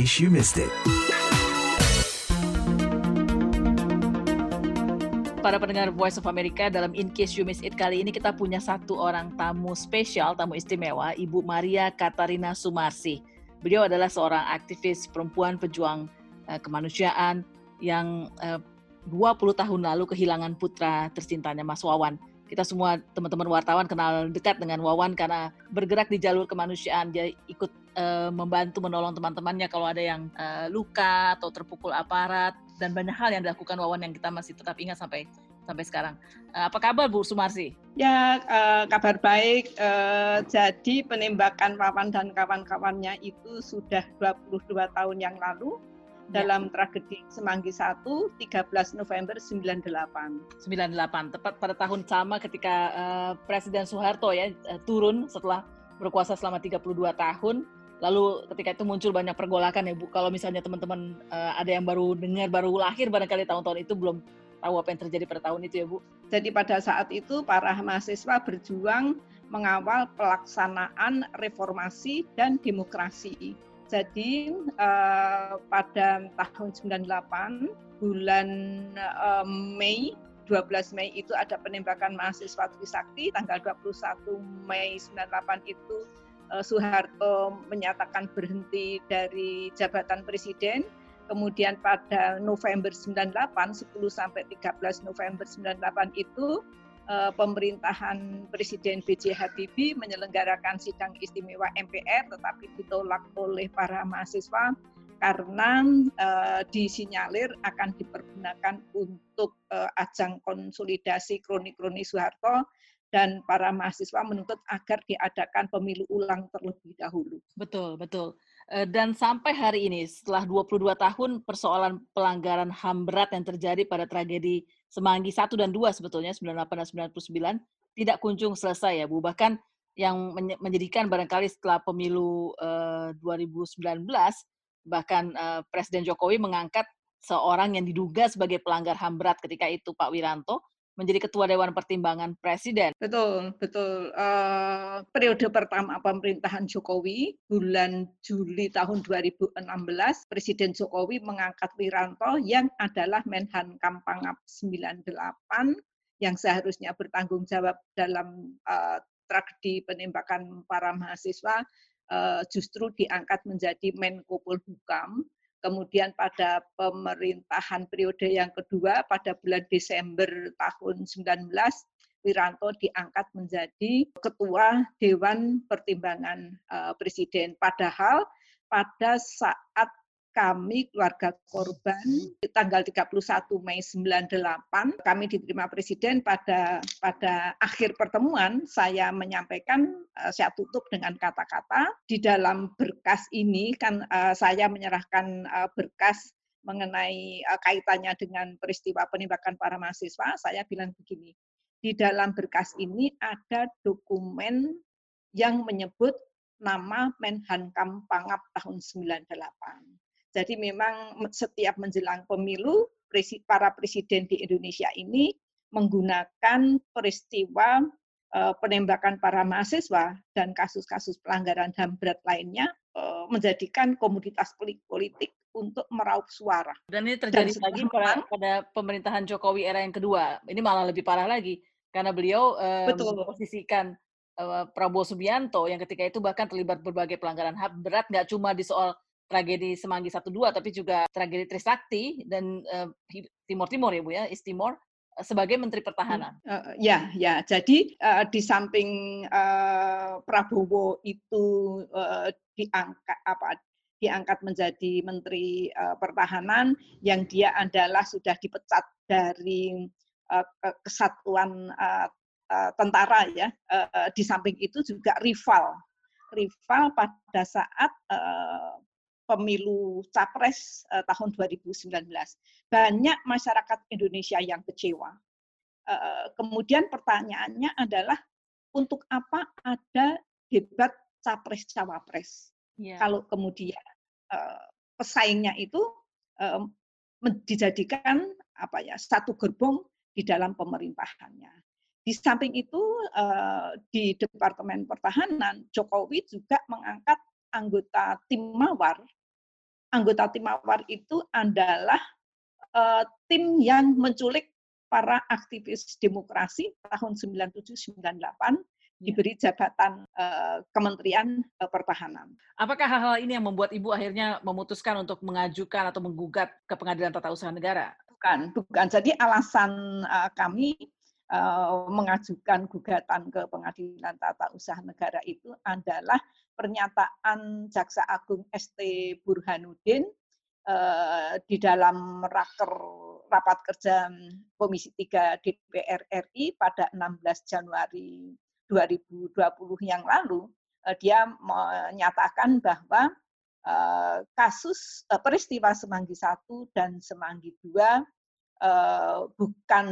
case you missed it. Para pendengar Voice of America, dalam In Case You Miss It kali ini kita punya satu orang tamu spesial, tamu istimewa, Ibu Maria Katarina Sumarsi. Beliau adalah seorang aktivis perempuan pejuang uh, kemanusiaan yang uh, 20 tahun lalu kehilangan putra tercintanya Mas Wawan. Kita semua teman-teman wartawan kenal dekat dengan Wawan karena bergerak di jalur kemanusiaan. Dia ikut uh, membantu menolong teman-temannya kalau ada yang uh, luka atau terpukul aparat dan banyak hal yang dilakukan Wawan yang kita masih tetap ingat sampai sampai sekarang. Uh, apa kabar Bu Sumarsi? Ya uh, kabar baik. Uh, jadi penembakan Wawan dan kawan-kawannya itu sudah 22 tahun yang lalu ya. dalam tragedi Semanggi 1 13 November 98. 98 tepat pada tahun sama ketika uh, Presiden Soeharto ya uh, turun setelah berkuasa selama 32 tahun Lalu ketika itu muncul banyak pergolakan ya Bu. Kalau misalnya teman-teman uh, ada yang baru dengar, baru lahir barangkali tahun-tahun itu belum tahu apa yang terjadi pada tahun itu ya Bu. Jadi pada saat itu para mahasiswa berjuang mengawal pelaksanaan reformasi dan demokrasi. Jadi uh, pada tahun 98 bulan uh, Mei 12 Mei itu ada penembakan mahasiswa Trisakti, tanggal 21 Mei 98 itu Soeharto menyatakan berhenti dari jabatan presiden. Kemudian pada November 98, 10 sampai 13 November 98 itu eh, pemerintahan Presiden B.J. Habibie menyelenggarakan sidang istimewa MPR tetapi ditolak oleh para mahasiswa karena uh, disinyalir akan dipergunakan untuk uh, ajang konsolidasi kroni-kroni Soeharto dan para mahasiswa menuntut agar diadakan pemilu ulang terlebih dahulu. Betul, betul. Eh, dan sampai hari ini, setelah 22 tahun persoalan pelanggaran HAM berat yang terjadi pada tragedi Semanggi 1 dan 2 sebetulnya, 98 dan 99, tidak kunjung selesai ya Bu. Bahkan yang menjadikan barangkali setelah pemilu uh, 2019, bahkan uh, Presiden Jokowi mengangkat seorang yang diduga sebagai pelanggar HAM berat ketika itu Pak Wiranto, menjadi ketua Dewan Pertimbangan Presiden. Betul, betul. Uh, periode pertama pemerintahan Jokowi, bulan Juli tahun 2016, Presiden Jokowi mengangkat Wiranto yang adalah Menhan Kampangap 98 yang seharusnya bertanggung jawab dalam uh, tragedi penembakan para mahasiswa uh, justru diangkat menjadi Menko Polhukam Kemudian pada pemerintahan periode yang kedua pada bulan Desember tahun 19 Wiranto diangkat menjadi ketua Dewan Pertimbangan uh, Presiden. Padahal pada saat kami keluarga korban tanggal 31 Mei 98 kami diterima presiden pada pada akhir pertemuan saya menyampaikan uh, saya tutup dengan kata-kata di dalam berkas ini kan uh, saya menyerahkan uh, berkas mengenai kaitannya dengan peristiwa penembakan para mahasiswa saya bilang begini di dalam berkas ini ada dokumen yang menyebut nama Menhankam Pangap tahun 98 jadi memang setiap menjelang pemilu, para presiden di Indonesia ini menggunakan peristiwa eh, penembakan para mahasiswa dan kasus-kasus pelanggaran HAM berat lainnya eh, menjadikan komoditas politik untuk meraup suara. Dan ini terjadi dan lagi pada, pada pemerintahan Jokowi era yang kedua. Ini malah lebih parah lagi karena beliau uh, memposisikan uh, Prabowo Subianto yang ketika itu bahkan terlibat berbagai pelanggaran HAM berat nggak cuma di soal tragedi Semanggi 1 2 tapi juga tragedi Trisakti dan uh, Timur Timur ya Bu ya, Istimor uh, sebagai Menteri Pertahanan. Uh, ya, ya. Jadi uh, di samping uh, Prabowo itu uh, diangkat apa diangkat menjadi Menteri uh, Pertahanan yang dia adalah sudah dipecat dari uh, kesatuan uh, tentara ya. Di samping itu juga rival rival pada saat pemilu capres uh, tahun 2019. Banyak masyarakat Indonesia yang kecewa. Uh, kemudian pertanyaannya adalah untuk apa ada debat capres-cawapres? Yeah. Kalau kemudian uh, pesaingnya itu uh, dijadikan apa ya satu gerbong di dalam pemerintahannya. Di samping itu di Departemen Pertahanan Jokowi juga mengangkat anggota tim mawar anggota tim mawar itu adalah uh, tim yang menculik para aktivis demokrasi tahun 97-98 diberi jabatan uh, Kementerian uh, Pertahanan. Apakah hal-hal ini yang membuat Ibu akhirnya memutuskan untuk mengajukan atau menggugat ke Pengadilan Tata Usaha Negara? Bukan, bukan. Jadi alasan uh, kami uh, mengajukan gugatan ke Pengadilan Tata Usaha Negara itu adalah pernyataan Jaksa Agung ST Burhanuddin uh, di dalam raker rapat kerja Komisi 3 DPR RI pada 16 Januari 2020 yang lalu, uh, dia menyatakan bahwa uh, kasus peristiwa Semanggi 1 dan Semanggi 2 uh, bukan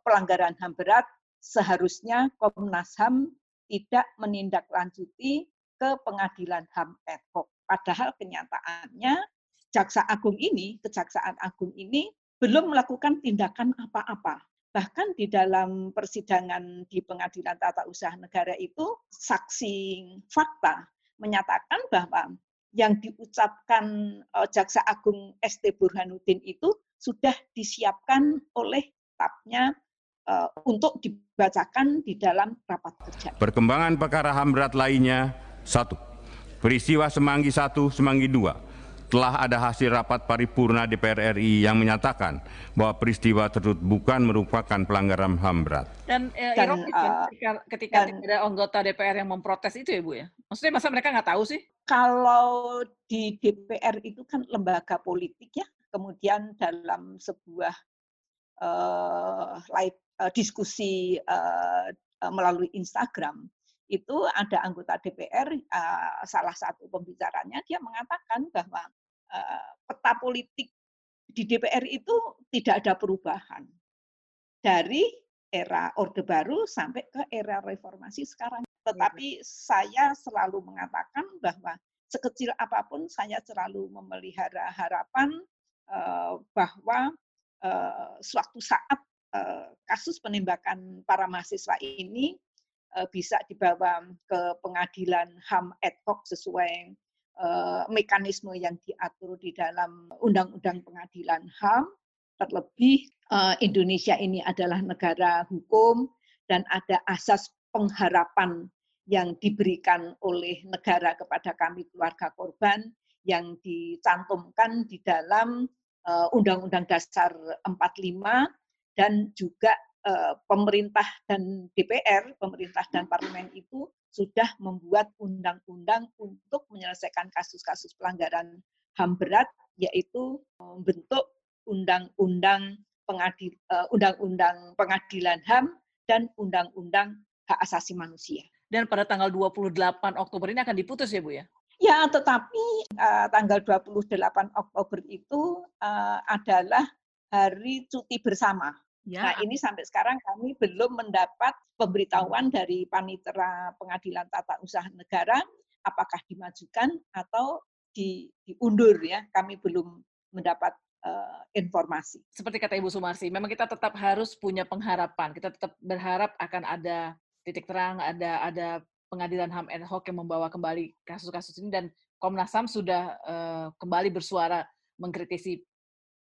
pelanggaran HAM berat, seharusnya Komnas HAM tidak menindaklanjuti ke pengadilan HAM ad hoc. Padahal kenyataannya Jaksa Agung ini, Kejaksaan Agung ini belum melakukan tindakan apa-apa. Bahkan di dalam persidangan di Pengadilan Tata Usaha Negara itu, saksi fakta menyatakan bahwa yang diucapkan uh, Jaksa Agung ST Burhanuddin itu sudah disiapkan oleh stafnya uh, untuk dibacakan di dalam rapat kerja. Perkembangan perkara HAM berat lainnya, satu, peristiwa Semanggi satu, Semanggi dua, telah ada hasil rapat paripurna DPR RI yang menyatakan bahwa peristiwa tersebut bukan merupakan pelanggaran HAM berat. Dan, eh, dan ironis uh, ketika, ketika dan, ada anggota DPR yang memprotes itu ya Bu ya? Maksudnya masa mereka nggak tahu sih? Kalau di DPR itu kan lembaga politik ya, kemudian dalam sebuah uh, live uh, diskusi uh, melalui Instagram, itu ada anggota DPR, uh, salah satu pembicaranya, dia mengatakan bahwa Eh, peta politik di DPR itu tidak ada perubahan dari era Orde Baru sampai ke era reformasi sekarang. Tetapi saya selalu mengatakan bahwa sekecil apa pun saya selalu memelihara harapan uh, bahwa uh, suatu saat uh, kasus penembakan para mahasiswa ini bisa dibawa ke pengadilan HAM ad hoc sesuai Eh, mekanisme yang diatur di dalam Undang-Undang Pengadilan HAM, terlebih eh, Indonesia ini adalah negara hukum dan ada asas pengharapan yang diberikan oleh negara kepada kami keluarga korban yang dicantumkan di dalam eh, Undang-Undang Dasar 45 dan juga pemerintah dan DPR, pemerintah dan parlemen itu sudah membuat undang-undang untuk menyelesaikan kasus-kasus pelanggaran HAM berat, yaitu membentuk undang-undang pengadil, uh, undang-undang pengadilan HAM dan undang-undang hak asasi manusia. Dan pada tanggal 28 Oktober ini akan diputus ya Bu ya? Ya, tetapi uh, tanggal 28 Oktober itu uh, adalah hari cuti bersama Ya. Nah ini sampai sekarang kami belum mendapat pemberitahuan dari Panitera Pengadilan Tata Usaha Negara apakah dimajukan atau di, diundur ya. Kami belum mendapat uh, informasi. Seperti kata Ibu Sumarsi, memang kita tetap harus punya pengharapan. Kita tetap berharap akan ada titik terang, ada ada pengadilan HAM ad hoc yang membawa kembali kasus-kasus ini dan Komnas HAM sudah uh, kembali bersuara mengkritisi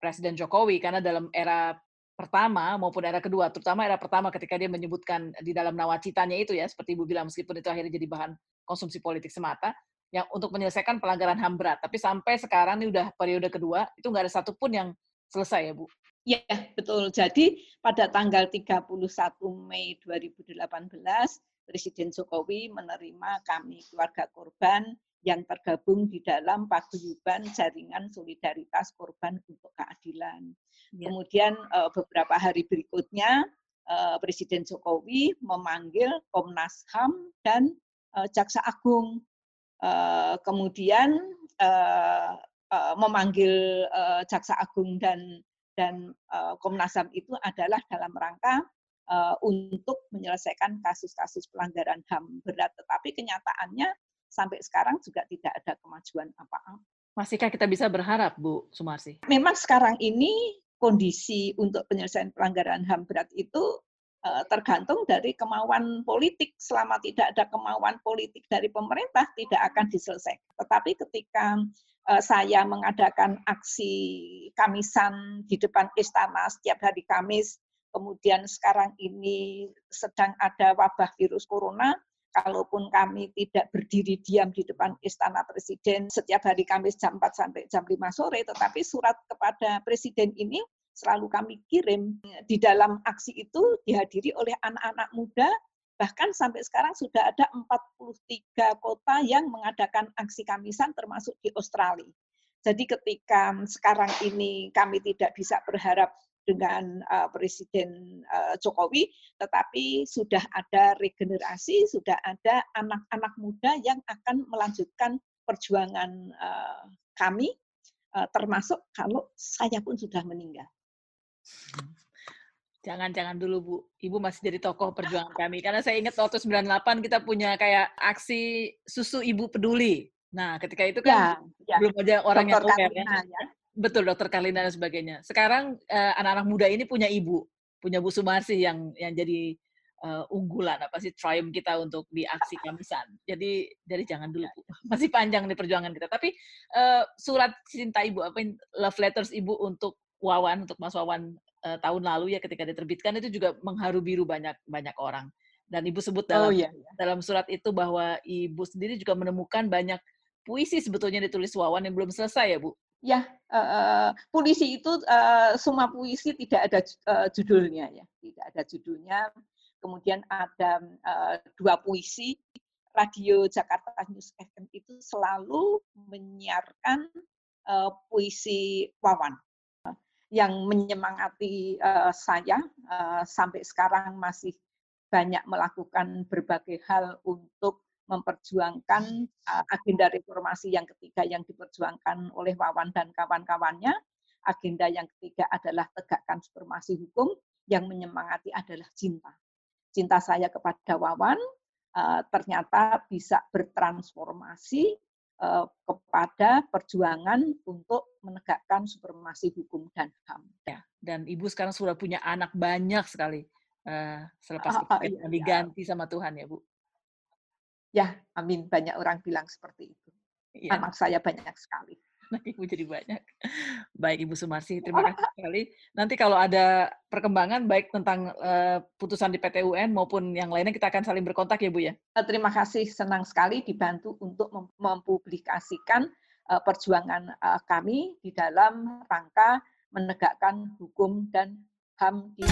Presiden Jokowi karena dalam era pertama maupun era kedua, terutama era pertama ketika dia menyebutkan di dalam nawacitanya itu ya, seperti Ibu bilang, meskipun itu akhirnya jadi bahan konsumsi politik semata, yang untuk menyelesaikan pelanggaran HAM berat. Tapi sampai sekarang ini udah periode kedua, itu nggak ada satupun yang selesai ya Bu? Ya, betul. Jadi pada tanggal 31 Mei 2018, Presiden Jokowi menerima kami keluarga korban yang tergabung di dalam paguyuban jaringan solidaritas korban untuk keadilan. Ya. Kemudian uh, beberapa hari berikutnya uh, Presiden Jokowi memanggil Komnas HAM dan uh, Jaksa Agung. Kemudian memanggil Jaksa Agung dan dan Komnas HAM itu adalah dalam rangka untuk menyelesaikan kasus-kasus pelanggaran HAM berat. Tetapi kenyataannya sampai sekarang juga tidak ada kemajuan apa-apa. Masihkah kita bisa berharap, Bu Sumarsi? Memang sekarang ini kondisi untuk penyelesaian pelanggaran HAM berat itu uh, tergantung dari kemauan politik. Selama tidak ada kemauan politik dari pemerintah, tidak akan diselesaikan. Tetapi ketika uh, saya mengadakan aksi Kamisan di depan istana setiap hari Kamis. Kemudian sekarang ini sedang ada wabah virus corona, kalaupun kami tidak berdiri diam di depan istana presiden setiap hari Kamis jam 4 sampai jam 5 sore, tetapi surat kepada presiden ini selalu kami kirim. Di dalam aksi itu dihadiri oleh anak-anak muda, bahkan sampai sekarang sudah ada 43 kota yang mengadakan aksi kamisan termasuk di Australia. Jadi ketika sekarang ini kami tidak bisa berharap dengan uh, Presiden uh, Jokowi, tetapi sudah ada regenerasi, sudah ada anak-anak muda yang akan melanjutkan perjuangan uh, kami, uh, termasuk kalau saya pun sudah meninggal. Jangan-jangan dulu Bu, Ibu masih jadi tokoh perjuangan kami. Karena saya ingat waktu 98 kita punya kayak aksi susu Ibu peduli. Nah, ketika itu kan ya, ya. belum ada orang Dokter yang aware ya. ya. Betul, dokter Kalina dan sebagainya. Sekarang uh, anak-anak muda ini punya ibu, punya Bu Sumarsi yang yang jadi uh, unggulan apa sih triumph kita untuk di aksi Kamisan. Jadi jadi jangan dulu Bu. Masih panjang nih perjuangan kita. Tapi uh, surat cinta Ibu apa love letters Ibu untuk Wawan untuk Mas Wawan uh, tahun lalu ya ketika diterbitkan itu juga mengharu biru banyak banyak orang. Dan Ibu sebut dalam oh, iya, iya. dalam surat itu bahwa Ibu sendiri juga menemukan banyak puisi sebetulnya ditulis Wawan yang belum selesai ya Bu ya uh, puisi itu uh, semua puisi tidak ada uh, judulnya ya. Tidak ada judulnya. Kemudian ada uh, dua puisi radio Jakarta News FM itu selalu menyiarkan uh, puisi Wawan yang menyemangati uh, saya uh, sampai sekarang masih banyak melakukan berbagai hal untuk memperjuangkan uh, agenda reformasi yang ketiga yang diperjuangkan oleh Wawan dan kawan-kawannya. Agenda yang ketiga adalah tegakkan supremasi hukum, yang menyemangati adalah cinta. Cinta saya kepada Wawan uh, ternyata bisa bertransformasi uh, kepada perjuangan untuk menegakkan supremasi hukum dan HAM. Ya, dan Ibu sekarang sudah punya anak banyak sekali uh, selepas uh, iya, diganti sama Tuhan ya Bu. Ya, amin. Banyak orang bilang seperti itu. Ya. Anak saya banyak sekali. Nah, Ibu jadi banyak. Baik, Ibu Sumarsi, terima kasih sekali. Nanti kalau ada perkembangan baik tentang uh, putusan di PT UN maupun yang lainnya, kita akan saling berkontak ya, Bu ya? Eh, terima kasih, senang sekali dibantu untuk mem mempublikasikan uh, perjuangan uh, kami di dalam rangka menegakkan hukum dan HAM di